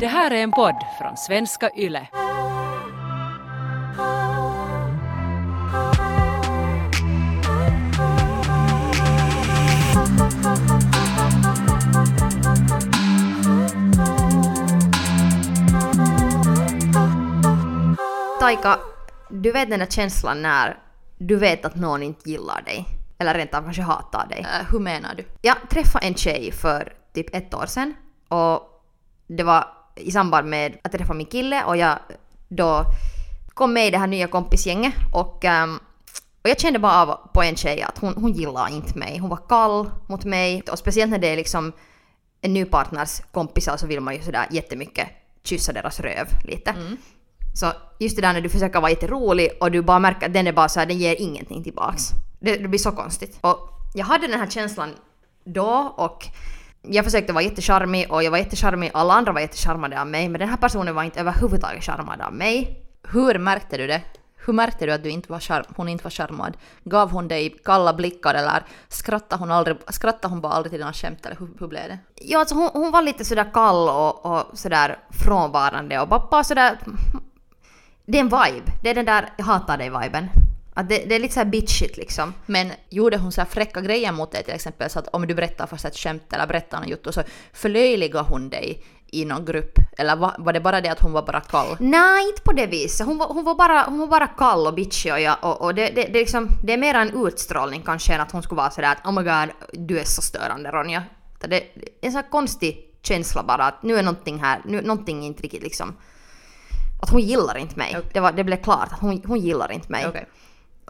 Det här är en podd från svenska YLE. Taika, du vet den där känslan när du vet att någon inte gillar dig. Eller rent av kanske hatar dig. Äh, hur menar du? Jag träffade en tjej för typ ett år sedan och det var i samband med att jag träffade min kille och jag då kom med i det här nya kompisgänget och, ehm, och jag kände bara av på en tjej att hon, hon gillar inte mig. Hon var kall mot mig och speciellt när det är liksom en ny partners kompisar så vill man ju sådär jättemycket kyssa deras röv lite. Så just det där när du försöker vara jätterolig och du bara märker att den är bara så här, den ger ingenting tillbaks. Det, det blir så konstigt. Och jag hade den här känslan då och jag försökte vara jättecharmig och jag var jättecharmig, alla andra var jättecharmade av mig men den här personen var inte överhuvudtaget charmad av mig. Hur märkte du det? Hur märkte du att du inte var charm, hon inte var charmad? Gav hon dig kalla blickar eller skrattade hon, aldrig, skrattade hon bara aldrig till dina skämt eller hur, hur blev det? Ja, alltså hon, hon var lite sådär kall och, och sådär frånvarande och bara, bara sådär... Det är en vibe. Det är den där jag hatar dig-viben. Att det, det är lite såhär bitchigt liksom. Men gjorde hon så här fräcka grejer mot dig till exempel så att om du berättar fast ett skämt eller berättar något jotto så förlöjligade hon dig i någon grupp? Eller var, var det bara det att hon var bara kall? Nej, inte på det viset. Hon var, hon var, bara, hon var bara kall och bitchig och, jag, och, och det, det, det, är liksom, det är mer en utstrålning kanske än att hon skulle vara sådär att oh my god, du är så störande Ronja. Det, det är en sån här konstig känsla bara att nu är någonting här, nu, någonting inte riktigt liksom... Att hon gillar inte mig. Okej. Det, var, det blev klart att hon, hon gillar inte mig. Okej.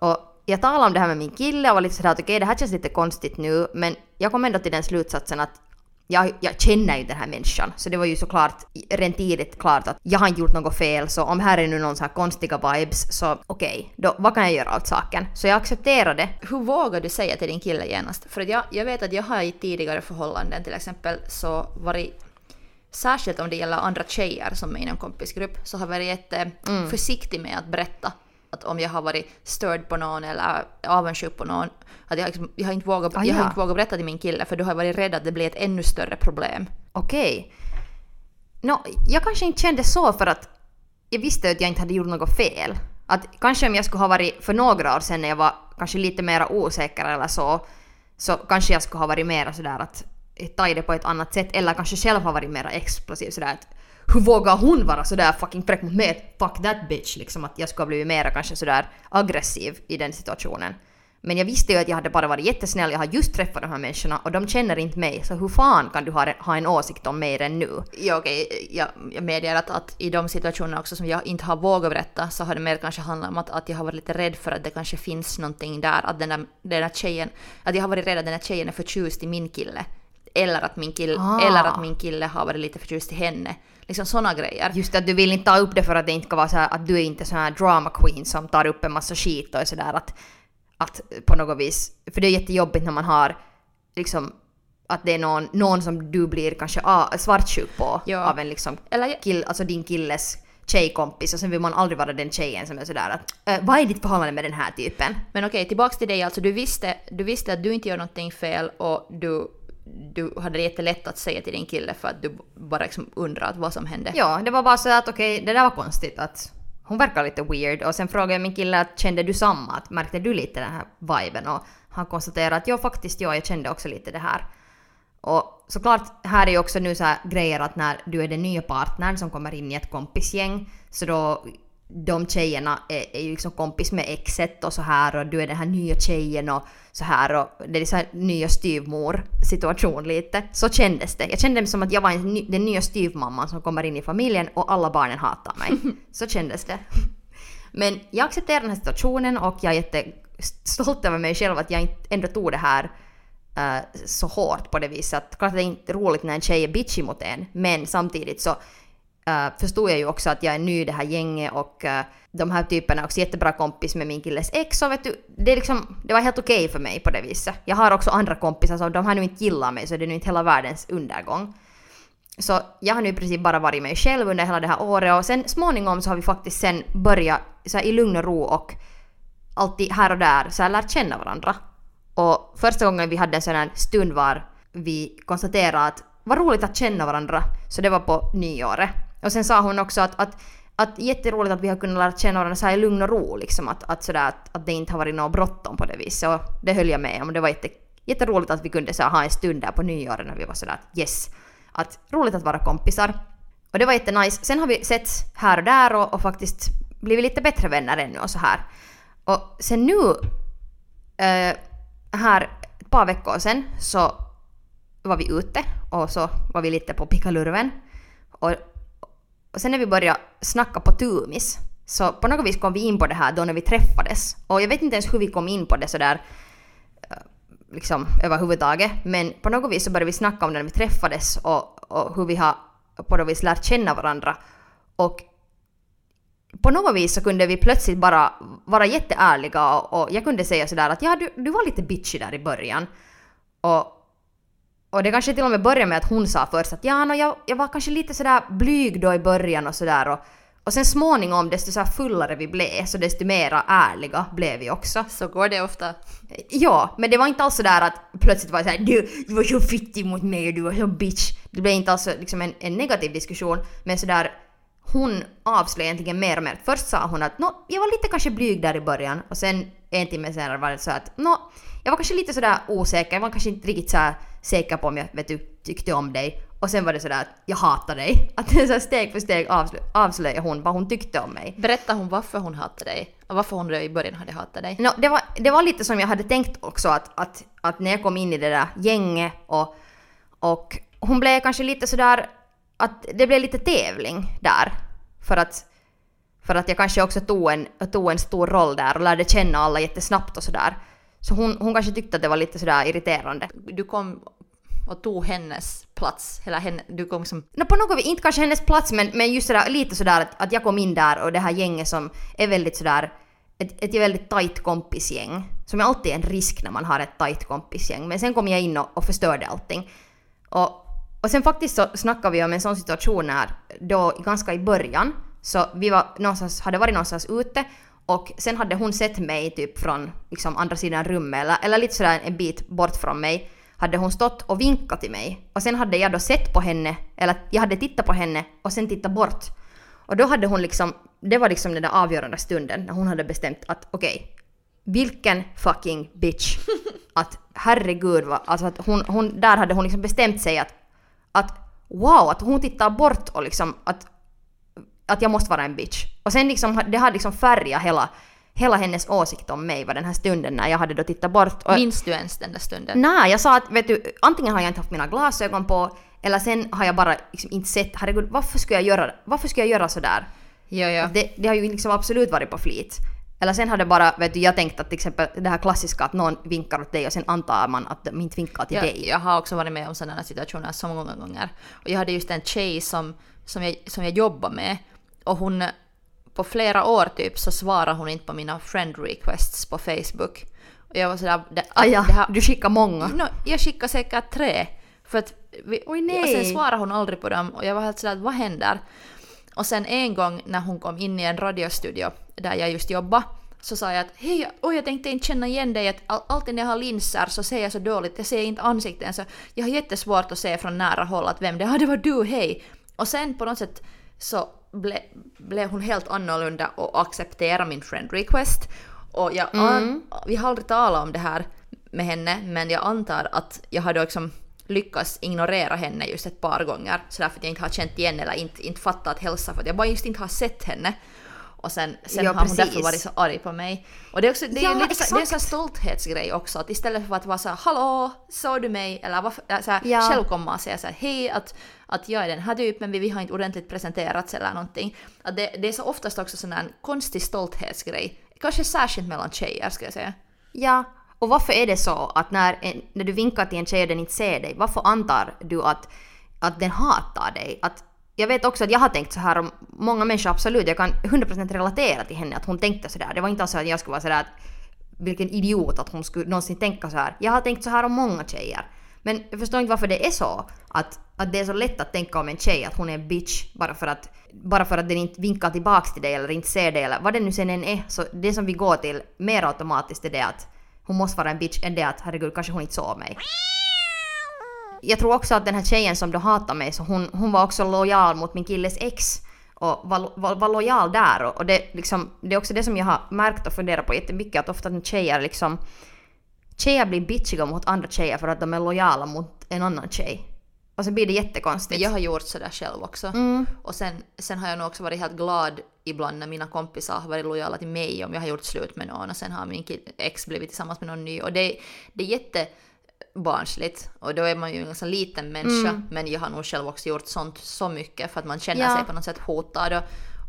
Och jag talade om det här med min kille och var lite sådär att okej det här känns lite konstigt nu men jag kom ändå till den slutsatsen att jag, jag känner ju den här människan så det var ju såklart rent tidigt klart att jag har inte gjort något fel så om här är nu någon så här konstiga vibes så okej, då vad kan jag göra åt saken? Så jag accepterade. Hur vågar du säga till din kille genast? För jag, jag vet att jag har i tidigare förhållanden till exempel så varit Särskilt om det gäller andra tjejer som är i en kompisgrupp så har jag varit jätte försiktig med att berätta att om jag har varit störd på någon eller avundsjuk på någon att jag, liksom, jag, har inte vågat, Ah, jag har ja. inte vågat berätta till min kille för då har jag varit rädd att det blir ett ännu större problem. Okej. Nå, jag kanske inte kände så för att jag visste att jag inte hade gjort något fel. Att kanske om jag skulle ha varit för några år sedan när jag var kanske lite mer osäker eller så, så kanske jag skulle ha varit mer sådär att ta det på ett annat sätt eller kanske själv ha varit mer explosiv sådär att hur vågar hon vara sådär fucking fräck mot mig? Fuck that bitch liksom att jag skulle ha blivit mer kanske sådär aggressiv i den situationen. Men jag visste ju att jag hade bara varit jättesnäll, jag har just träffat de här människorna och de känner inte mig, så hur fan kan du ha, ha en åsikt om mig redan nu? Ja, okej, jag, jag medger att, att i de situationerna också som jag inte har vågat berätta så har det mer kanske handlat om att, att jag har varit lite rädd för att det kanske finns någonting där, att den där, den där tjejen, att jag har varit rädd att den där tjejen är förtjust i min kille. Eller att min kille, Ah. eller att min kille har varit lite förtjust i henne. Liksom såna grejer. Just att du vill inte ta upp det för att det inte ska vara så här att du är inte sån här drama queen som tar upp en massa skit och är sådär att, att på något vis, för det är jättejobbigt när man har liksom att det är någon, någon som du blir kanske ah, svartsjuk på Ja. av en liksom Eller kill, alltså din killes tjejkompis och sen vill man aldrig vara den tjejen som är sådär att äh, vad är ditt förhållande med den här typen? Men okej, tillbaks till dig alltså. Du visste, du visste att du inte gör någonting fel och du, du hade det jättelätt att säga till din kille för att du bara liksom undrar vad som hände. Ja, det var bara så att okej, det där var konstigt att hon verkar lite weird och sen frågade jag min kille att kände du samma? Att märkte du lite den här viben? Och han konstaterade att ja faktiskt ja, jag kände också lite det här. Och såklart, här är ju också nu så här grejer att när du är den nya partnern som kommer in i ett kompisgäng så då de tjejerna är, är ju liksom kompis med exet och så här och du är den här nya tjejen och så här och det är så här nya styvmor situation lite. Så kändes det. Jag kände mig som att jag var ny, den nya styvmamman som kommer in i familjen och alla barnen hatar mig. Så kändes det. Men jag accepterar den här situationen och jag är jättestolt över mig själv att jag inte ändå tog det här eh, så hårt på det viset. Klart att det är inte roligt när en tjej är bitchy mot en, men samtidigt så uh, förstod jag ju också att jag är ny i det här gänget och uh, de här typerna är också jättebra kompis med min killes ex och vet du, det, är liksom, det var helt okej för mig på det viset. Jag har också andra kompisar som de här nu inte gillar mig så det är nu inte hela världens undergång. Så jag har nu i princip bara varit mig själv under hela det här året och sen småningom så har vi faktiskt sen börjat så här, i lugn och ro och alltid här och där så här, lärt känna varandra. Och första gången vi hade en sån här stund var vi konstaterade att vad roligt att känna varandra. Så det var på nyåret. Och sen sa hon också att, att att jätteroligt att vi har kunnat lära känna varandra så här i lugn och ro liksom. Att, att, sådär, att, att det inte har varit något bråttom på det viset. Och det höll jag med om. Det var jätte, jätteroligt att vi kunde så här, ha en stund där på nyåret när vi var sådär att yes. Att roligt att vara kompisar. Och det var jättenice. Sen har vi sett här och där och, och faktiskt blivit lite bättre vänner ännu och så här. Och sen nu, äh, här ett par veckor sen så var vi ute och så var vi lite på pickalurven. Och och sen när vi började snacka på tumis så på något vis kom vi in på det här då när vi träffades. Och jag vet inte ens hur vi kom in på det sådär eh, liksom överhuvudtaget. Men på något vis så började vi snacka om det när vi träffades och, och hur vi har på något vis lärt känna varandra. Och på något vis så kunde vi plötsligt bara vara jätteärliga och, och jag kunde säga sådär att ja, du, du var lite bitchy där i början. Och, och det kanske till och med började med att hon sa först att ja, no, jag, jag var kanske lite sådär blyg då i början och sådär och, och sen småningom desto så fullare vi blev så desto mera ärliga blev vi också. Så går det ofta. Ja, men det var inte alls sådär att plötsligt var det såhär du, du var så fittig mot mig och du var så bitch. Det blev inte alls liksom en, en negativ diskussion men sådär hon avslöjade egentligen mer och mer. Först sa hon att no, jag var lite kanske blyg där i början och sen en timme senare var det så att no, jag var kanske lite sådär osäker, jag var kanske inte riktigt så säker på om jag vet du, tyckte om dig. Och sen var det sådär att jag hatar dig. Att det så steg för steg avslö avslöjade hon vad hon tyckte om mig. Berättade hon varför hon hatade dig? Och varför hon i början hade hatat dig? No, det, var, det var lite som jag hade tänkt också att, att, att när jag kom in i det där gänget och, och hon blev kanske lite sådär att det blev lite tävling där. För att, för att jag kanske också tog en, tog en stor roll där och lärde känna alla jättesnabbt och sådär. Så hon, hon kanske tyckte att det var lite sådär irriterande. Du kom och tog hennes plats, eller henne, du kom som... No, på något vis, inte kanske hennes plats men, men just sådär, lite sådär att, att jag kom in där och det här gänget som är väldigt sådär ett, ett väldigt tajt kompisgäng. Som är alltid en risk när man har ett tajt kompisgäng. Men sen kom jag in och, och förstörde allting. Och, och sen faktiskt så snackade vi om en sån situation här då ganska i början. Så vi var någonstans, hade varit någonstans ute och sen hade hon sett mig typ från liksom andra sidan rummet eller, eller lite sådär en bit bort från mig. Hade hon stått och vinkat till mig. Och sen hade jag då sett på henne, eller jag hade tittat på henne och sen tittat bort. Och då hade hon liksom, det var liksom den där avgörande stunden när hon hade bestämt att okej, okay, vilken fucking bitch. Att herregud, va, alltså att hon, hon, där hade hon liksom bestämt sig att, att wow, att hon tittar bort och liksom att att jag måste vara en bitch. Och sen liksom, det hade liksom färgat hela, hela hennes åsikt om mig var den här stunden när jag hade då tittat bort. Och, Minns du ens den där stunden? Nej, jag sa att vet du, antingen har jag inte haft mina glasögon på eller sen har jag bara liksom inte sett, herregud varför skulle jag göra, varför skulle jag göra sådär? Ja, ja. Det, det har ju liksom absolut varit på flit. Eller sen hade bara, vet du, jag tänkt att till exempel det här klassiska att någon vinkar åt dig och sen antar man att de inte vinkar till ja, dig. Jag har också varit med om sådana situationer så många gånger. Och jag hade just en tjej som, som, jag, som jag jobbar med och hon, på flera år typ så svarar hon inte på mina friend requests på Facebook. Och jag var sådär... Det, ah, ja, det här, du skickar många? No, jag skickar säkert tre. För att vi, Oj, nej. Och sen svarar hon aldrig på dem och jag var helt sådär vad händer? Och sen en gång när hon kom in i en radiostudio där jag just jobbade så sa jag att hej, oj jag tänkte inte känna igen dig, att alltid när jag har linser så ser jag så dåligt, jag ser inte ansikten så jag har jättesvårt att se från nära håll att vem det är, ah, det var du, hej! Och sen på något sätt så ble, blev hon helt annorlunda och accepterade min friend request. Och jag mm. vi har aldrig talat om det här med henne, men jag antar att jag hade liksom lyckats ignorera henne just ett par gånger, så därför att jag inte har känt igen eller inte, inte fattat hälsa, för att jag bara just inte har sett henne. Och sen, sen ja, har hon därför varit så arg på mig. Och det är, också, det är ja, lite så, det är en sån stolthetsgrej också, att istället för att vara såhär ”Hallå, såg du mig?” eller varför, äh, så här, ja. själv komma och säga såhär ”Hej, att, att jag är den här typen vi har inte ordentligt presenterats” eller någonting. Att det, det är så oftast också sån här konstig stolthetsgrej. Kanske särskilt mellan tjejer ska jag säga. Ja, och varför är det så att när, en, när du vinkar till en tjej och den inte ser dig, varför antar du att, att den hatar dig? Att jag vet också att jag har tänkt så här om många människor, absolut, jag kan 100% relatera till henne att hon tänkte sådär. Det var inte alls så att jag skulle vara sådär att vilken idiot att hon skulle någonsin tänka så här. Jag har tänkt så här om många tjejer. Men jag förstår inte varför det är så att, att det är så lätt att tänka om en tjej att hon är en bitch bara för att, bara för att den inte vinkar tillbaks till dig eller inte ser dig eller vad det nu sen än är. Så det som vi går till mer automatiskt är det att hon måste vara en bitch än det att herregud kanske hon inte såg mig jag tror också att den här tjejen som då hatade mig, så hon, hon var också lojal mot min killes ex och var, var, var lojal där. Och, och det, liksom, det är också det som jag har märkt och funderat på jättemycket, att ofta när tjejer liksom tjejer blir bitchiga mot andra tjejer för att de är lojala mot en annan tjej. Och så blir det jättekonstigt. Jag har gjort sådär själv också. Mm. Och sen, sen har jag nog också varit helt glad ibland när mina kompisar har varit lojala till mig om jag har gjort slut med någon och sen har min ex blivit tillsammans med någon ny. Och det, det är jättebarnsligt och då är man ju en ganska liten människa men jag har nog själv också gjort sånt så mycket för att man känner Mm. Ja. sig på något sätt hotad och,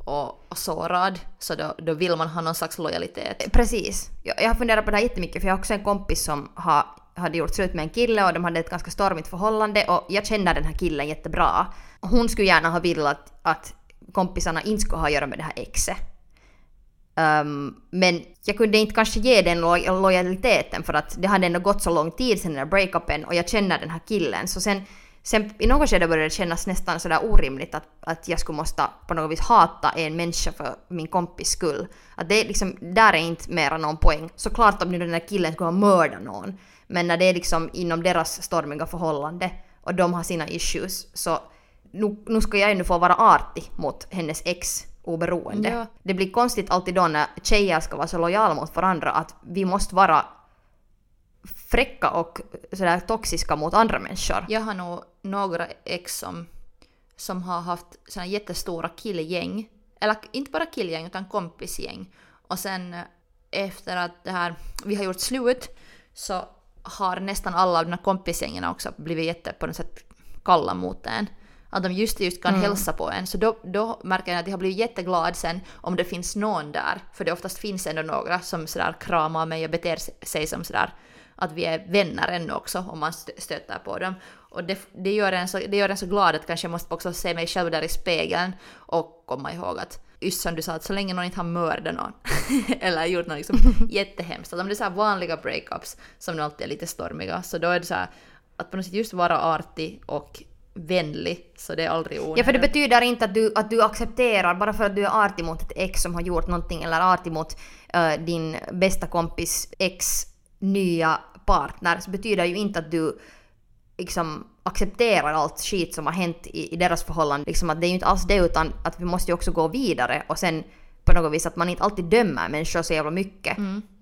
och, och sårad så då, då vill man ha någon slags lojalitet. Precis. Jag, jag har funderat på det här jättemycket för jag har också en kompis som har, hade gjort slut med en kille och de hade ett ganska stormigt förhållande och jag känner den här killen jättebra. Hon skulle gärna ha velat att kompisarna inte skulle ha att göra med det här exet. Um, men jag kunde inte kanske ge den lo- lojaliteten för att det hade ändå gått så lång tid sedan den där breakupen och jag känner den här killen. Så sen, sen i något skede började det kännas nästan sådär orimligt att, att jag skulle måste på något vis hata en människa för min kompis skull. Att det är liksom, där är inte mera någon poäng. Såklart om nu den där killen skulle ha mördat någon. Men när det är liksom inom deras stormiga förhållande och de har sina issues så nu, nu ska jag ändå få vara artig mot hennes ex oberoende. Ja. Det blir konstigt alltid då när tjejer ska vara så lojala mot varandra att vi måste vara fräcka och sådär toxiska mot andra människor. Jag har nog några ex som, som har haft såna jättestora killgäng. Eller inte bara killgäng utan kompisgäng. Och sen eh, efter att det här, vi har gjort slut så har nästan alla av de här kompisgängen också blivit jätte på något sätt kalla mot en. Att de just just kan hälsa på en. Så då, då märker jag att jag har blivit jätteglad sen om det finns någon där. För det oftast finns ändå några som sådär kramar mig och beter sig som sådär att vi är vänner ännu också om man stö- stöter på dem. Och det, det, gör en så, det gör en så glad att kanske jag måste också se mig själv där i spegeln och komma ihåg att just som du sa, att så länge någon inte har mördat någon eller gjort något liksom jättehemskt, att om det är så här vanliga breakups som alltid är lite stormiga, så då är det så här att på något sätt just vara artig och vänlig, så det är aldrig onödigt. Ja, för det betyder inte att du, att du accepterar, bara för att du är artig mot ett ex som har gjort någonting, eller artig mot eh, din bästa kompis ex nya partner, så betyder ju inte att du liksom accepterar allt skit som har hänt i, i deras förhållande. Liksom att det är ju inte alls det, utan att vi måste ju också gå vidare och sen på något vis att man inte alltid dömer människor så jävla mycket.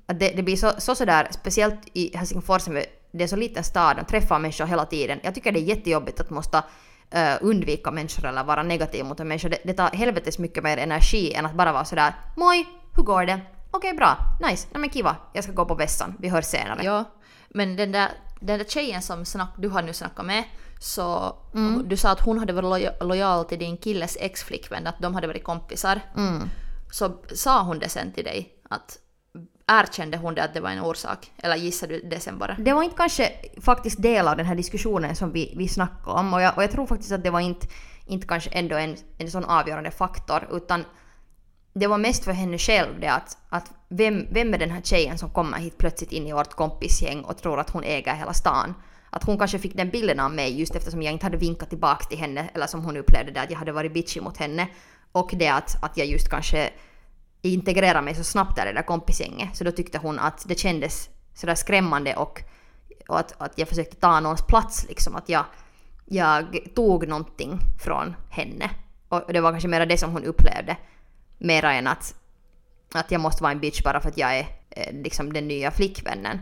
Att det, det blir så, så sådär, speciellt i Helsingfors, som det är så liten stad, de träffar människor hela tiden. Jag tycker det är jättejobbigt att måste eh, undvika människor eller vara negativ mot en människa. Det, det tar helvetes mycket mer energi än att bara vara sådär Moj, hur går det? Okej, bra, nice, nej men kiva, jag ska gå på vässan, vi hörs senare. Ja, men den där, den där tjejen som snack, du har nu snackat med, så du sa att hon hade varit loja, lojal till din killes ex-flickvän, att de hade varit kompisar. Så sa hon det sen till dig? Att erkände hon det att det var en orsak? Eller gissade du det sen bara? Det var inte kanske faktiskt del av den här diskussionen som vi, vi snackade om och jag, och jag tror faktiskt att det var inte, inte kanske ändå en, en sån avgörande faktor utan det var mest för henne själv det att, att vem, vem är den här tjejen som kommer hit plötsligt in i vårt kompisgäng och tror att hon äger hela stan? Att hon kanske fick den bilden av mig just eftersom jag inte hade vinkat tillbaka till henne eller som hon upplevde det att jag hade varit bitchy mot henne. Och det att, att jag just kanske integrerade mig så snabbt där i det där kompisgänget. Så då tyckte hon att det kändes sådär skrämmande och, och att, att jag försökte ta någons plats liksom. Att jag, jag tog någonting från henne. Och det var kanske mer det som hon upplevde. Mera än att, att jag måste vara en bitch bara för att jag är eh, liksom den nya flickvännen.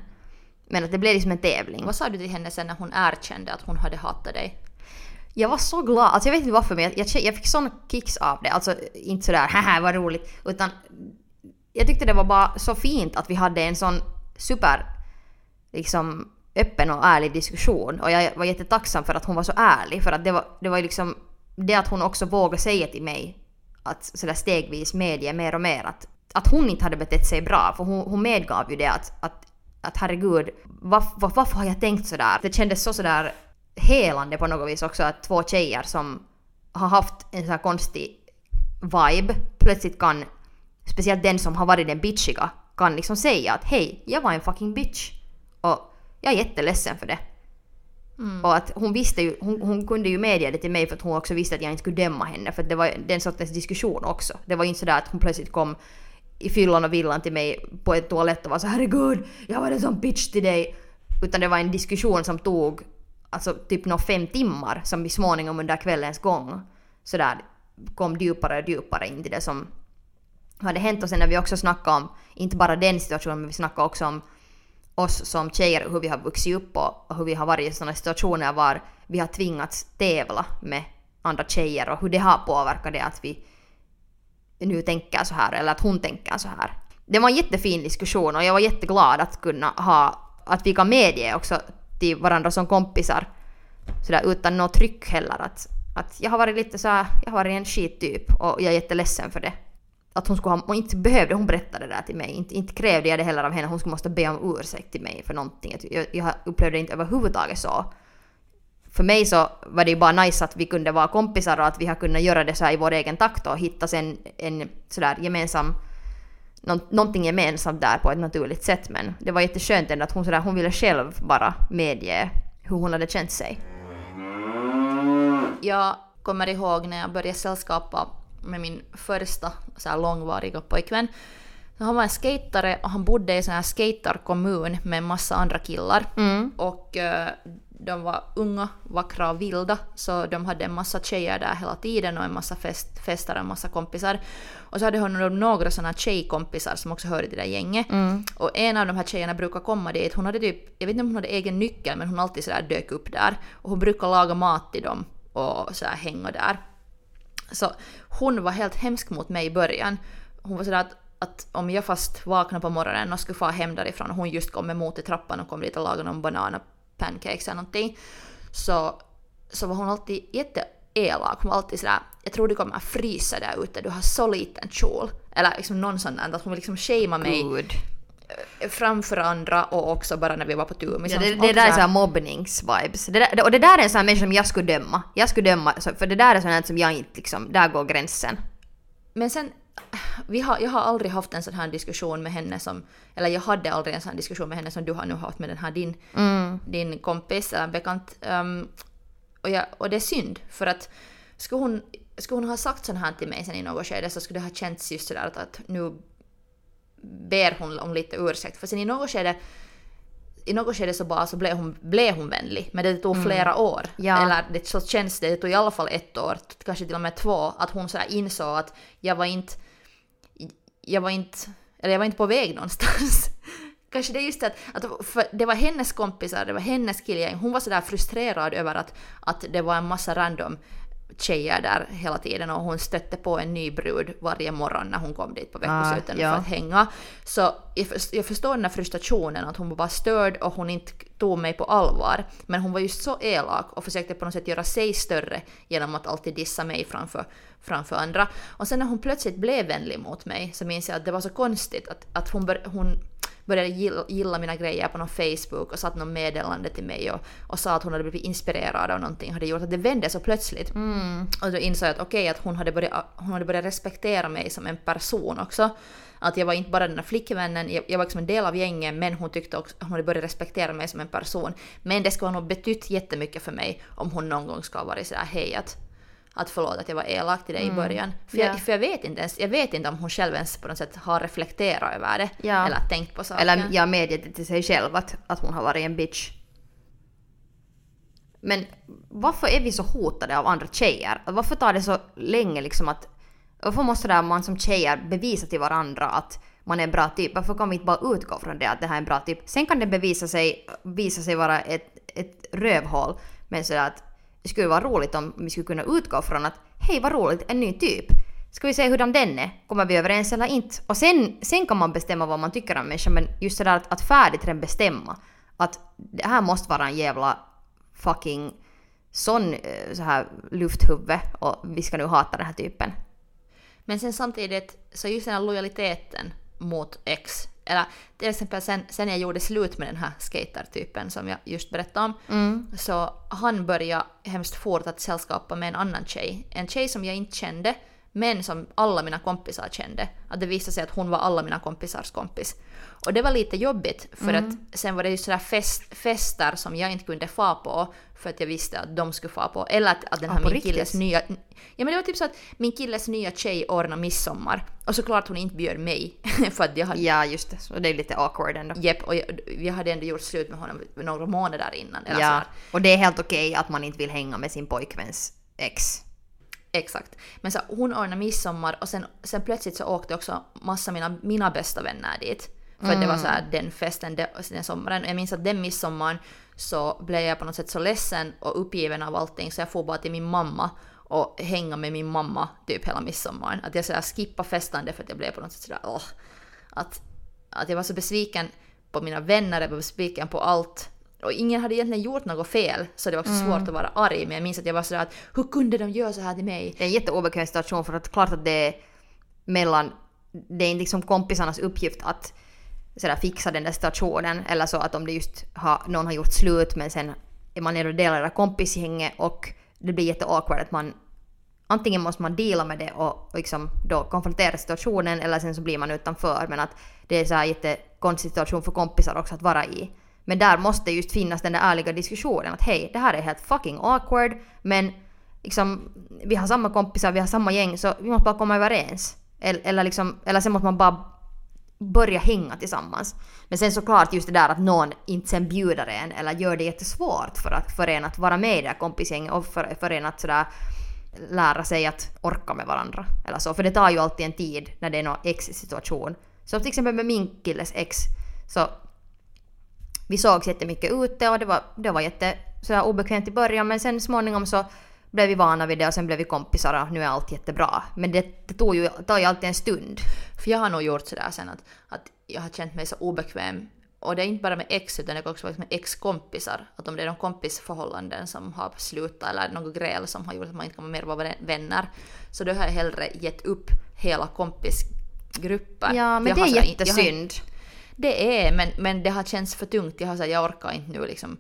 Men att det blev liksom en tävling. Vad sa du till henne sen när hon erkände att hon hade hatat dig? Jag var så glad, alltså jag vet inte varför men jag, jag, jag fick sån kicks av det. Alltså inte sådär haha vad roligt. Utan jag tyckte det var bara så fint att vi hade en sån super liksom öppen och ärlig diskussion. Och jag var jättetacksam för att hon var så ärlig. För att det var, det var ju liksom det att hon också vågade säga till mig att sådär stegvis medge mer och mer att, att hon inte hade betett sig bra. För hon, hon medgav ju det att, att, att herregud, varf, varf, varför har jag tänkt sådär? Det kändes så sådär helande på något vis också att två tjejer som har haft en sån här konstig vibe plötsligt kan, speciellt den som har varit den bitchiga, kan liksom säga att hej, jag var en fucking bitch. Och jag är jätteledsen för det. Och att hon visste ju, hon, hon kunde ju medge det till mig för att hon också visste att jag inte skulle döma henne för det var den sortens diskussion också. Det var ju inte sådär att hon plötsligt kom i fyllan och villan till mig på en toalett och var så herregud, jag var en sån bitch till dig. Utan det var en diskussion som tog alltså typ nå fem timmar som vi småningom under kvällens gång sådär kom djupare och djupare in till det som hade hänt och sen när vi också snackade om, inte bara den situationen, men vi snackade också om oss som tjejer, hur vi har vuxit upp och, och hur vi har varit i sådana situationer var vi har tvingats tävla med andra tjejer och hur det har påverkat det att vi nu tänker så här eller att hon tänker så här. Det var en jättefin diskussion och jag var jätteglad att kunna ha, att vi kan medge också till varandra som kompisar sådär utan något tryck heller att, att jag har varit lite så här, jag har varit en skittyp och jag är jätteledsen för det. Att hon skulle ha, och inte behövde hon berätta det där till mig, inte, inte krävde jag det heller av henne, hon skulle måste be om ursäkt till mig för någonting. Jag, jag upplevde det inte överhuvudtaget så. För mig så var det ju bara nice att vi kunde vara kompisar och att vi har kunnat göra det så här i vår egen takt och hitta sen en sådär gemensam någonting gemensamt där på ett naturligt sätt men det var jätteskönt ändå att hon, sådär, hon ville själv bara medge hur hon hade känt sig. Jag kommer ihåg när jag började sällskapa med min första så här långvariga pojkvän. Han var en skatare och han bodde i en sån här skaterkommun med en massa andra killar. Mm. Och uh, de var unga, vackra och vilda, så de hade en massa tjejer där hela tiden och en massa fest, fester och en massa kompisar. Och så hade hon några sådana tjejkompisar som också hörde till det där gänget. Mm. Och en av de här tjejerna brukar komma dit, hon hade typ, jag vet inte om hon hade egen nyckel men hon alltid sådär dök upp där. Och hon brukar laga mat till dem och så hänga där. Så hon var helt hemsk mot mig i början. Hon var sådär att, att om jag fast vaknade på morgonen och skulle få hem därifrån och hon just kom emot i trappan och kom dit och lagade någon banan och pancakes eller någonting. Så, så var hon alltid jätteelak. Hon var alltid sådär, jag tror du kommer frysa där ute, du har så liten kjol. Eller liksom någon sån där, att hon liksom shamea mig. Good. Framför andra och också bara när vi var på tur. Ja, det, det där är såhär mobbnings-vibes. och det där är en sån här människa som jag skulle döma. Jag skulle döma, för det där är sånt som jag inte liksom, där går gränsen. Men sen, vi har, jag har aldrig haft en sån här diskussion med henne som, eller jag hade aldrig en sån här diskussion med henne som du har nu haft med den här din, mm. din kompis eller bekant. Um, och, jag, och det är synd, för att skulle hon, skulle hon ha sagt sån här till mig sen i något skede så skulle det ha känts just sådär att, att nu ber hon om lite ursäkt. För sen i något skede i något skede så bara så blev hon, blev hon vänlig, men det tog mm. flera år. Ja. Eller det, så känns det, det tog i alla fall ett år, kanske till och med två, att hon så insåg att jag var inte, jag var inte, eller jag var inte på väg någonstans. kanske det är just det att, att det var hennes kompisar, det var hennes killgäng, hon var sådär frustrerad över att, att det var en massa random tjejer där hela tiden och hon stötte på en ny brud varje morgon när hon kom dit på veckosluten ah, ja. för att hänga. Så jag, förstår den här frustrationen att hon var störd och hon inte tog mig på allvar. Men hon var just så elak och försökte på något sätt göra sig större genom att alltid dissa mig framför, framför andra. Och sen när hon plötsligt blev vänlig mot mig så minns jag att det var så konstigt att, att hon, bör, hon började gilla, gilla mina grejer på någon Facebook och satt något meddelande till mig och, och sa att hon hade blivit inspirerad av någonting hade gjort att det vände så plötsligt. Mm. Och då insåg jag att okej, okay, att hon hade, börjat, hon hade börjat respektera mig som en person också. Att jag var inte bara den där flickvännen, jag, jag var liksom en del av gänget men hon tyckte också hon hade börjat respektera mig som en person. Men det skulle ha nog betytt jättemycket för mig om hon någon gång ska ha varit sådär hej att att förlåt att jag var elak till dig mm. i början. För, yeah. jag, för jag vet inte ens, jag vet inte om hon själv ens på något sätt har reflekterat över det. Ja. Eller tänkt på saken. Eller jag medger till sig själv att, att hon har varit en bitch. Men varför är vi så hotade av andra tjejer? Varför tar det så länge liksom att... Varför måste där man som tjejer bevisa till varandra att man är en bra typ? Varför kan vi inte bara utgå från det att det här är en bra typ? Sen kan det bevisa sig, visa sig vara ett, ett rövhål. Men sådär att det skulle vara roligt om vi skulle kunna utgå från att hej vad roligt, en ny typ. Ska vi se hurdan den är? Kommer vi överens eller inte? Och sen, sen kan man bestämma vad man tycker om människan men just sådär att, att färdigt redan bestämma att det här måste vara en jävla fucking sån eh, så här lufthuvud och vi ska nu hata den här typen. Men sen samtidigt så just den här lojaliteten mot X eller till exempel sen, sen jag gjorde slut med den här skatertypen som jag just berättade om, mm. så han började hemskt fort att sällskapa med en annan tjej. En tjej som jag inte kände, men som alla mina kompisar kände. Att det visade sig att hon var alla mina kompisars kompis. Och det var lite jobbigt för Mm. att sen var det ju sådär fest, fester som jag inte kunde få på för att jag visste att de skulle få på. Eller att, att den Ja, här på min killes riktigt? nya... Ja men det var typ så att min killes nya tjej ordnade midsommar. Och såklart hon inte bjöd mig. för att jag hade... Ja, just det. Så det är lite awkward ändå. Jepp, och jag, jag hade ändå gjort slut med honom några månader innan. Eller Ja, sådär. och det är helt okej att man inte vill hänga med sin pojkväns ex. Exakt. Men så hon ordnade midsommar och sen, sen plötsligt så åkte också massa mina, mina bästa vänner dit. För att det var så här den festen den, sommaren. Jag minns att den midsommaren så blev jag på något sätt så ledsen och uppgiven av allting så jag får bara till min mamma och hänga med min mamma typ hela midsommaren. Att jag sådär skippade festande för att jag blev på något sätt sådär åh. Att, att jag var så besviken på mina vänner, jag var besviken på allt. Och ingen hade egentligen gjort något fel, så det var också svårt att vara arg. Men jag minns att jag var sådär att hur kunde de göra så här till mig? Det är en jätteobekväm situation för att klart att det är mellan, det är liksom kompisarnas uppgift att sådär fixa den där situationen eller så att om det just har, någon har gjort slut men sen är man nere och delar det där kompisgänget och det blir jätteawkward att man antingen måste man deala med det och, och liksom då konfrontera situationen eller sen så blir man utanför men att det är så här jättekonstig situation för kompisar också att vara i. Men där måste just finnas den där ärliga diskussionen att hej, det här är helt fucking awkward men liksom vi har samma kompisar, vi har samma gäng så vi måste bara komma överens. Eller, eller, liksom, eller sen måste man bara börja hänga tillsammans. Men sen såklart just det där att någon inte sen bjuder en eller gör det jättesvårt för, att, för en att vara med i det här kompisgänget och för, för en att sådär lära sig att orka med varandra. Eller så. För det tar ju alltid en tid när det är någon ex-situation. Så till exempel med min killes ex så vi sågs jättemycket ute och det var, det var jätte sådär obekvämt i början men sen småningom så blev vi vana vid det och sen blev vi kompisar och nu är allt jättebra. Men det, det tog ju, tar ju alltid en stund. För jag har nog gjort sådär sen att, att jag har känt mig så obekväm. Och det är inte bara med ex utan det kan också vara med ex-kompisar. Att om det är någon kompisförhållanden som har slutat eller något gräl som har gjort att man inte kan mer vara vänner. Så då har jag hellre gett upp hela kompisgrupper. Ja men det är jättesynd. Det är, men, men det har känts för tungt. Jag har sagt jag orkar inte nu liksom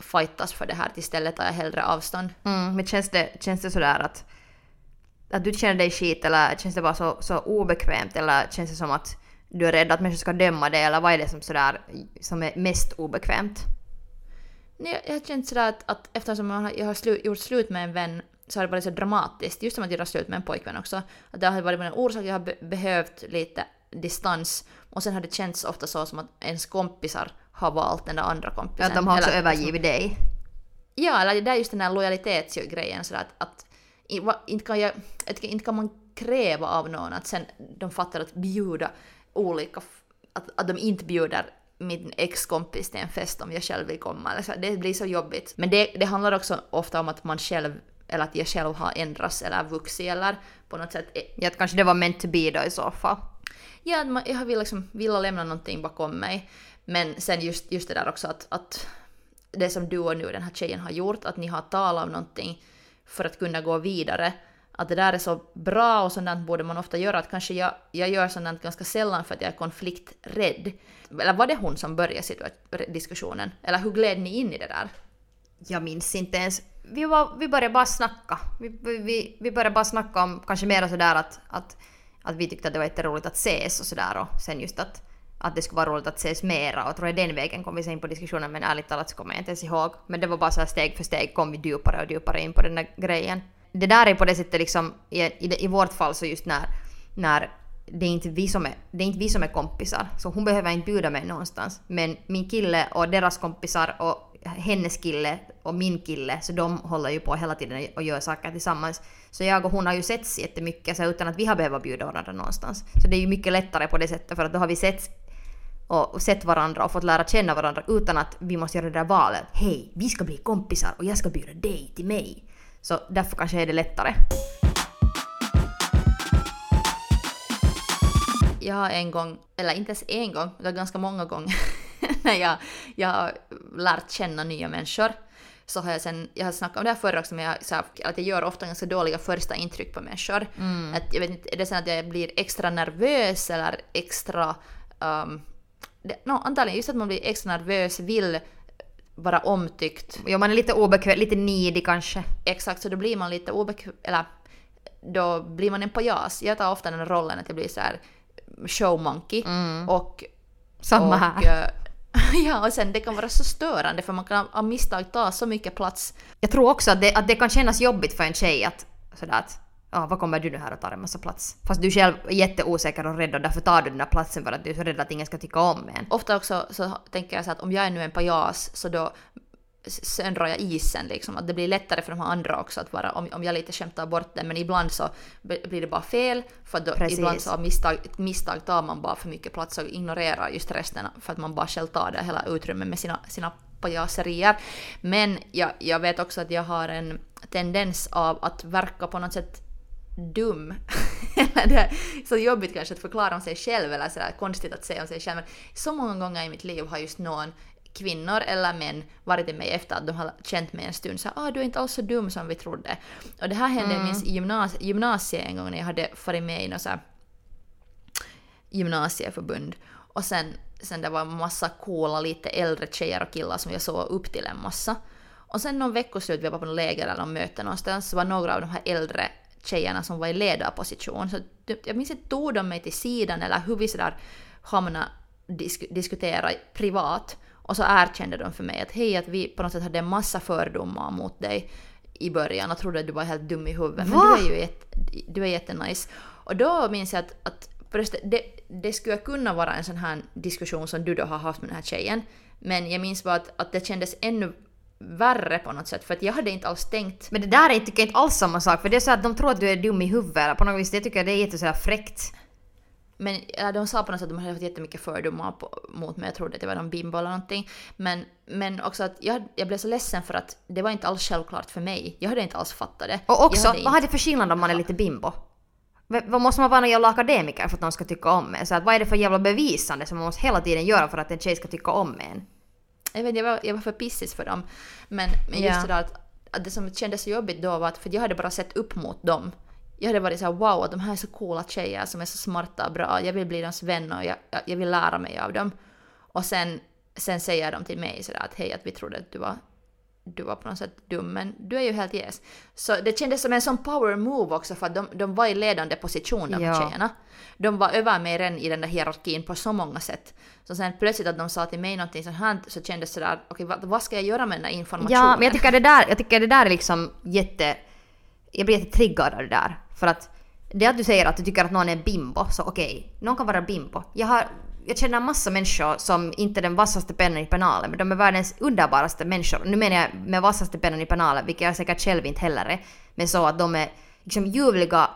fightas för det här. Istället tar jag hellre avstånd. Mm, men känns det, känns det sådär att, att du känner dig skit eller känns det bara så, så obekvämt eller känns det som att du är rädd att människor ska döma dig eller vad är det som, sådär, som är mest obekvämt? Nej, jag har känt sådär att, att eftersom jag har, jag har slu, gjort slut med en vän så har det varit så dramatiskt. Just som att göra slut med en pojkvän också. Att det har varit en orsak, jag har be, behövt lite distans. Och sen har det känts ofta så som att ens kompisar har valt den där andra kompisen. Att de har också Eller- övergivit dig? Ja, eller det är just den här lojalitetsgrejen sådär att, att inte, kan jag, inte kan man kräva av någon att sen de fattar att bjuda olika, att, att de inte bjuder min ex-kompis till en fest om jag själv vill komma. Eller så, det blir så jobbigt. Men det, det handlar också ofta om att man själv, eller att jag själv har ändrats eller vuxit eller på något sätt Ja, att kanske det var meant to be då i så fall. Ja, att jag vill liksom vilja lämna någonting bakom mig. Men sen just, just det där också att, att det som du och nu den här tjejen har gjort, att ni har talat om någonting för att kunna gå vidare. Att det där är så bra och sådant borde man ofta göra. Att kanske jag, jag gör sådant ganska sällan för att jag är konflikträdd. Eller var det hon som började diskussionen? Eller hur gled ni in i det där? Jag minns inte ens. Vi, var, vi började bara snacka. Vi, vi, vi började bara snacka om kanske mer sådär att, att, att vi tyckte att det var jätteroligt att ses och sådär och sen just att, att det skulle vara roligt att ses mera och tror jag den vägen kom vi sen in på diskussionen men ärligt talat så kommer jag inte ens ihåg. Men det var bara så här steg för steg kom vi djupare och djupare in på den där grejen. Det där är på det sättet liksom i, i, i vårt fall så just när, när det är, inte vi som är, det är inte vi som är kompisar, så hon behöver inte bjuda mig någonstans. Men min kille och deras kompisar och hennes kille och min kille, så de håller ju på hela tiden och gör saker tillsammans. Så jag och hon har ju setts jättemycket så utan att vi har behövt bjuda varandra någonstans. Så det är ju mycket lättare på det sättet för att då har vi setts och och sett varandra och fått lära känna varandra utan att vi måste göra det där valet. Hej, vi ska bli kompisar och jag ska bjuda dig till mig. Så därför kanske är det lättare. Jag har en gång, eller inte ens en gång, utan ganska många gånger, när jag, jag har lärt känna nya människor, så har jag sen, jag har snackat om det här förr också, men jag, så här, att jag gör ofta ganska dåliga första intryck på människor. Att, jag vet inte, är det så att jag blir extra nervös eller extra... Um, det, no, antagligen just att man blir extra nervös, vill vara omtyckt. Ja, man är lite obekväm, lite nidig kanske. Exakt, så då blir man lite obekväm, eller då blir man en pajas. Jag tar ofta den rollen att jag blir så här showmonkey. Och, Samma och, här. eh, ja, och sen det kan vara så störande för man kan av misstag ta så mycket plats. Jag tror också att det, att det kan kännas jobbigt för en tjej att sådär att Ja, vad kommer du nu här och tar en massa plats? Fast du själv är jätteosäker och rädd och därför tar du den där platsen för att du är så rädd att ingen ska tycka om en. Ofta också så tänker jag så att om jag är nu en pajas så då sen drar jag isen liksom. Att det blir lättare för de här andra också att vara, om, om jag lite skämtar bort det, men ibland så blir det bara fel. För då, Precis. ibland så av misstag, misstag tar man bara för mycket plats och ignorerar just resten för att man bara själv tar det hela utrymmet med sina, sina pajaserier. Men jag, jag vet också att jag har en tendens av att verka på något sätt dum. Eller det är så jobbigt kanske att förklara om sig själv eller sådär konstigt att säga om sig själv. Men så många gånger i mitt liv har just någon kvinnor eller män varit i mig efter att de har känt mig en stund så ah, du är inte alls så dum som vi trodde. Och det här hände mm. i gymnas gymnasiet en gång när jag hade varit med i något så gymnasieförbund. Och sen, sen det var en massa coola lite äldre tjejer och killar som jag såg upp till en massa. Och sen någon veckoslut, vi var på något läger eller någon möte någonstans, så var några av de här äldre tjejerna som var i ledarposition. Så jag minns inte, tog de mig till sidan eller hur vi sådär hamnade disk, diskutera privat. Och så erkände de för mig att hej, att vi på något sätt hade en massa fördomar mot dig i början och trodde att du var helt dum i huvudet. Men Va? du är ju jätte, du är jättenice. Och då minns jag att, att det, det skulle kunna vara en sån här diskussion som du då har haft med den här tjejen. Men jag minns bara att, att det kändes ännu värre på något sätt för att jag hade inte alls tänkt Men det där är tycker jag inte alls samma sak för det är så att de tror att du är dum i huvudet på något vis. Det tycker jag det är jätte sådär fräckt. Men de sa på något sätt att de hade haft jättemycket fördomar på, mot mig. Jag trodde att jag var någon bimbo eller någonting. Men, men också att jag, jag blev så ledsen för att det var inte alls självklart för mig. Jag hade inte alls fattat det. Och också, hade vad har det för skillnad om man är lite bimbo? Vad måste man vara någon jävla akademiker för att någon ska tycka om en? Så att vad är det för jävla bevisande som man måste hela tiden göra för att en tjej ska tycka om en? Jag, vet, jag, var, jag var för pissig för dem. Men, men Ja. just det där att, att det som kändes så jobbigt då var att för jag hade bara sett upp mot dem. Jag hade varit så här wow, de här är så coola tjejer som är så smarta och bra. Jag vill bli deras vän och jag, jag, jag vill lära mig av dem. Och sen, sen säger de till mig sådär att hej, att vi trodde att du var du var på något sätt dum, men du är ju helt yes. Så det kändes som en sån power move också för att de, de var i ledande position de Ja. tjejerna. De var över mig redan i den där hierarkin på så många sätt. Så sen plötsligt att de sa till mig någonting sånt här så kändes det sådär, okej vad, vad ska jag göra med den där informationen? Ja, men jag tycker det där, jag tycker det där är liksom jätte... Jag blir jättetriggad av det där. För att det att du säger att du tycker att någon är bimbo, så okej, någon kan vara bimbo. Jag, har, jag känner massa människor som inte är den vassaste pennan i penalen, men de är världens underbaraste människor. Nu menar jag med vassaste pennan i penalen, vilket jag säkert själv inte heller är. Men så att de är liksom ljuvliga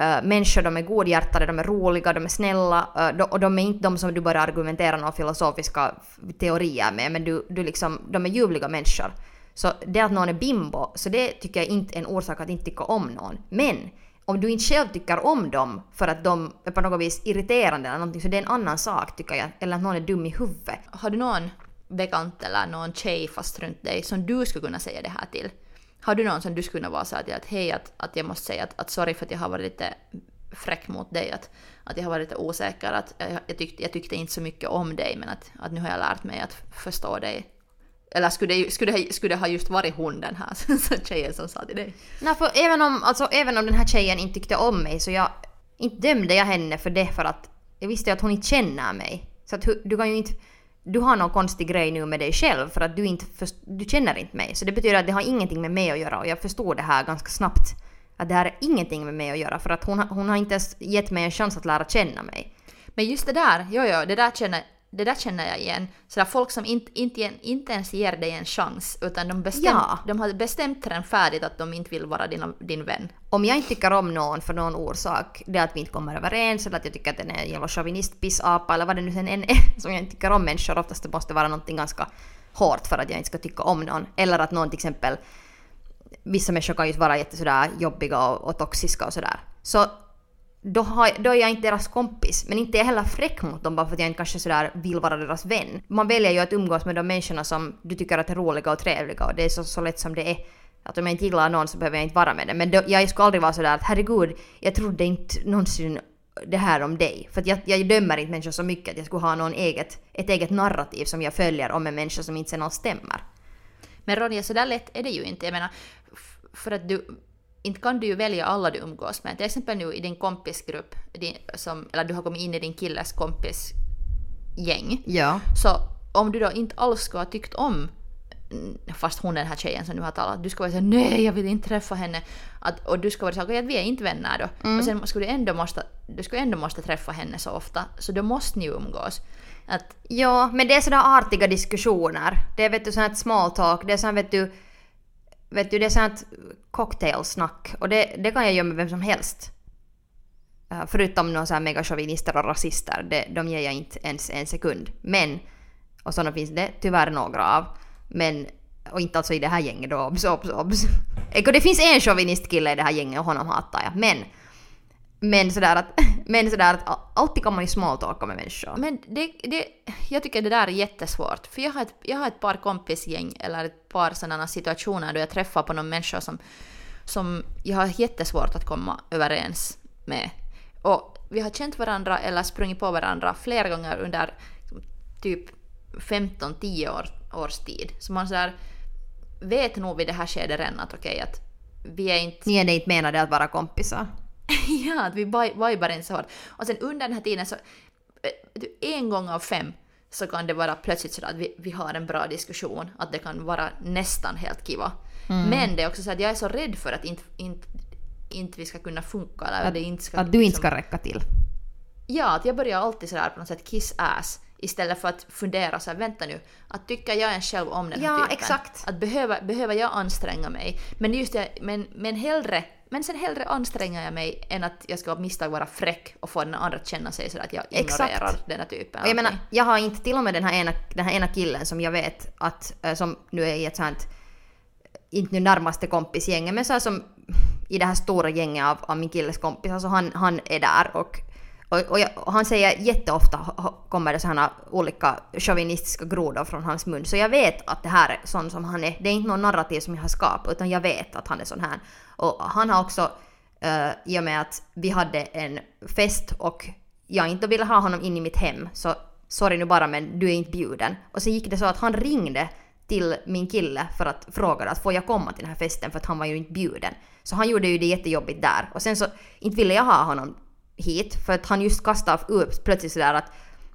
uh, människor, de är godhjärtade, de är roliga, de är snälla eh, de, och de är inte de som du bara argumenterar några filosofiska teorier med, men du, du liksom, de är ljuvliga människor. Så det att någon är bimbo, så det tycker jag inte är en orsak att inte tycka om någon. Men om du inte själv tycker om dem för att de är på något vis irriterande eller någonting, så det är en annan sak tycker jag. Eller att någon är dum i huvudet. Har du någon bekant eller någon tjej fast runt dig som du skulle kunna säga det här till? Har du någon som du skulle kunna vara så här till att hej, att, att jag måste säga att, att sorry för att jag har varit lite fräck mot dig, att, att jag har varit lite osäker, att jag, jag, tyckte, jag tyckte inte så mycket om dig men att, att nu har jag lärt mig att förstå dig. Eller skulle det, skulle det, skulle det ha just varit hon den här så tjejen som sa till dig? Nej, för även om, alltså, även om den här tjejen inte tyckte om mig så jag inte dömde jag henne för det för att jag visste att hon inte känner mig. Så att du kan ju inte... Du har någon konstig grej nu med dig själv för att du inte först, du känner inte mig. Så det betyder att det har ingenting med mig att göra och jag förstod det här ganska snabbt. Att det här är ingenting med mig att göra för att hon, har- hon har inte ens gett mig en chans att lära känna mig. Men just det där, jo, jo, det där känner, det där känner jag igen. Sådär folk som inte, inte, inte ens ger dig en chans utan de, bestäm, Ja. de har bestämt redan färdigt att de inte vill vara din, din vän. Om jag inte tycker om någon för någon orsak, det är att vi inte kommer överens eller att jag tycker att den är en jävla chauvinist, pissapa eller vad det nu sen än är som jag inte tycker om människor. Oftast det måste vara någonting ganska hårt för att jag inte ska tycka om någon. Eller att någon till exempel, vissa människor kan ju vara jätte sådär jobbiga och, och toxiska och sådär. Så då, har, då är jag inte deras kompis, men inte är jag heller fräck mot dem bara för att jag inte kanske sådär vill vara deras vän. Man väljer ju att umgås med de människorna som du tycker att är roliga och trevliga och det är så, så lätt som det är. Att om jag inte gillar någon så behöver jag inte vara med den. Men då, jag skulle aldrig vara sådär att herregud, jag trodde inte någonsin det här om dig. För att jag, jag dömer inte människor så mycket att jag skulle ha någon eget, ett eget narrativ som jag följer om en människa som inte sen alls stämmer. Men Ronja, så där lätt är det ju inte. Jag menar, för att du inte kan du ju välja alla du umgås med. Till exempel nu i din kompisgrupp, din, som, eller du har kommit in i din killes kompisgäng. Ja. Så om du då inte alls skulle ha tyckt om mm, fast hon är den här tjejen som du har talat, du ska vara såhär nej jag vill inte träffa henne. Att, och du ska vara såhär att vi är inte vänner då. Mm. Och sen skulle du ändå måste, du skulle ändå måste träffa henne så ofta. Så då måste ni ju umgås. Att, Ja, men det är sådär artiga diskussioner. Det är vet du sånt small talk, det är sånt vet du, vet du det är sånt cocktailsnack och det, det kan jag göra med vem som helst. Eh, förutom några så här megachauvinister och rasister, det, de ger jag inte ens en sekund. Men, och sådana finns det tyvärr några av. Men, och inte alltså i det här gänget då, obs, obs, obs. Det finns en chauvinistkille i det här gänget och honom hatar jag. Men, men sådär att, men sådär att alltid kan man ju smaltalka med människor. Men det, det, jag tycker det där är jättesvårt. För jag har ett, jag har ett par kompisgäng eller ett par sådana situationer då jag träffar på någon människa som, som jag har jättesvårt att komma överens med. Och vi har känt varandra eller sprungit på varandra flera gånger under typ 15-10 år, års tid. Så man sådär vet nog vid det här skedet redan att okej att vi är inte Ni är inte menade att vara kompisar. ja, att vi vi- vibar inte så hårt. Och sen under den här tiden så, eh, en gång av fem så kan det vara plötsligt så att vi, vi har en bra diskussion, att det kan vara nästan helt kiva. Men det är också så att jag är så rädd för att inte, inte, inte vi ska kunna funka. Eller Att, det inte ska, att du inte liksom- ska räcka till. Ja, att jag börjar alltid sådär på något sätt kiss ass istället för att fundera så här, vänta nu, att tycker jag en själv om den här Ja, typen? exakt. Att behöver, behöver jag anstränga mig? Men just det, men, men hellre, men sen hellre anstränger jag mig än att jag ska av misstag vara fräck och få den andra att känna sig sådär att jag Exakt. ignorerar den här typen. Och jag menar, jag har inte till och med den här ena, den här ena killen som jag vet att, eh, som nu är i ett sånt, inte nu närmaste kompisgänget, men så som i det här stora gänget av, av min killes kompisar, så han, han är där och, och, och, jag, och han säger jätteofta kommer det sådana olika chauvinistiska grodor från hans mun, så jag vet att det här är sån som han är. Det är inte någon narrativ som jag har skapat, utan jag vet att han är sån här. Och han har också, uh, i och med att vi hade en fest och jag inte ville ha honom in i mitt hem, så sorry nu bara men du är inte bjuden. Och så gick det så att han ringde till min kille för att fråga att får jag komma till den här festen för att han var ju inte bjuden. Så han gjorde ju det jättejobbigt där. Och sen så inte ville jag ha honom hit för att han just kastade upp plötsligt sådär att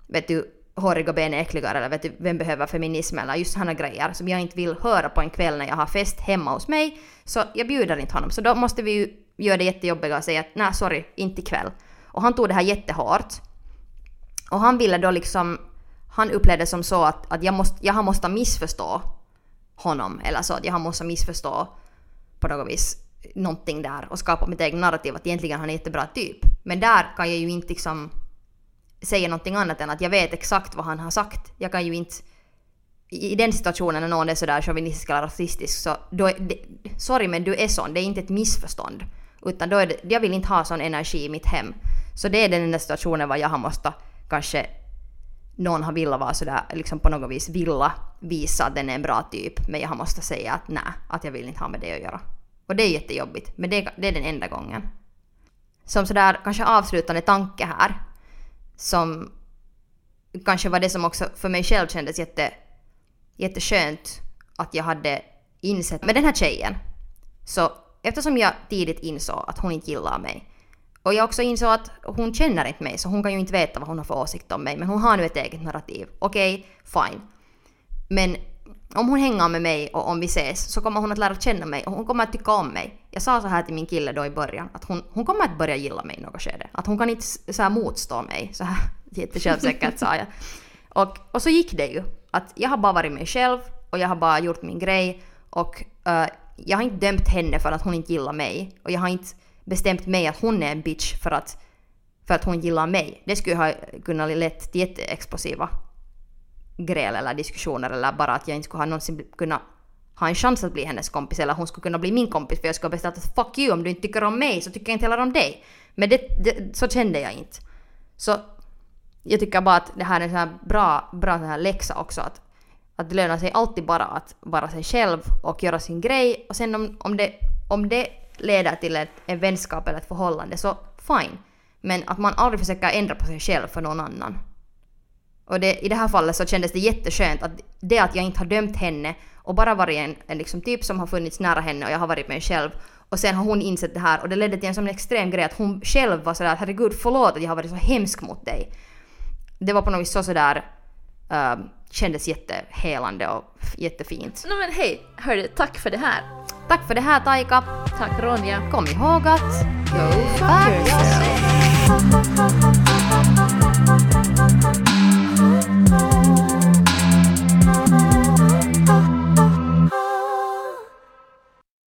vet du håriga ben är äckligare eller vet du vem behöver feminism eller just sådana grejer som jag inte vill höra på en kväll när jag har fest hemma hos mig. Så jag bjuder inte honom. Så då måste vi ju göra det jättejobbiga och säga att nej sorry, inte ikväll. Och han tog det här jättehårt. Och han ville då liksom, han upplevde som så att, att jag, måste, jag har måste missförstå honom. Eller så att jag har måste missförstå på något vis någonting där och skapa mitt eget narrativ att egentligen han är en jättebra typ. Men där kan jag ju inte liksom säga någonting annat än att jag vet exakt vad han har sagt. Jag kan ju inte i den situationen när någon är sådär chauvinistisk eller rasistisk så då är det, sorry men du är sån, det är inte ett missförstånd. Utan då är det, jag vill inte ha sån energi i mitt hem. Så det är den enda situationen var jag har måste kanske någon har velat vara sådär liksom på något vis vilja visa att den är en bra typ men jag har måste säga att nej, att jag vill inte ha med det att göra. Och det är jättejobbigt men det, det är den enda gången. Som sådär kanske avslutande tanke här som kanske var det som också för mig själv kändes jätte, jätteskönt att jag hade insett med den här tjejen. Så eftersom jag tidigt insåg att hon inte gillar mig och jag också insåg att hon känner inte mig så hon kan ju inte veta vad hon har för åsikt om mig men hon har nu ett eget narrativ. Okej, fine. Men om hon hänger med mig och om vi ses så kommer hon att lära känna mig och hon kommer att tycka om mig. Jag sa så här till min kille då i början att hon, hon kommer att börja gilla mig i något skede. Att hon kan inte så här motstå mig. Så här jättesjälvsäkert sa jag. Och, och så gick det ju. Att jag har bara varit mig själv och jag har bara gjort min grej och uh, jag har inte dömt henne för att hon inte gillar mig och jag har inte bestämt mig att hon är en bitch för att, för att hon gillar mig. Det skulle ha kunnat lett till jätteexplosiva gräl eller diskussioner eller bara att jag inte skulle ha någonsin kunna ha en chans att bli hennes kompis eller hon skulle kunna bli min kompis för jag skulle ha bestämt att fuck you om du inte tycker om mig så tycker jag inte heller om dig. Men det, det, så kände jag inte. Så jag tycker bara att det här är en sån här bra, bra sån här läxa också att, att det lönar sig alltid bara att vara sig själv och göra sin grej och sen om, om, det, om det leder till ett, en vänskap eller ett förhållande så fine. Men att man aldrig försöker ändra på sig själv för någon annan. Och det, i det här fallet så kändes det jätteskönt att det att jag inte har dömt henne och bara varit en, en liksom typ som har funnits nära henne och jag har varit mig själv. Och sen har hon insett det här och det ledde till en sån extrem grej att hon själv var sådär herregud förlåt att jag har varit så hemsk mot dig. Det var på något vis så sådär uh, kändes jättehelande och jättefint. No, men hej, hörru, tack för det här. Tack för det här Taika. Tack Ronja. Kom ihåg att Go fuck yourself.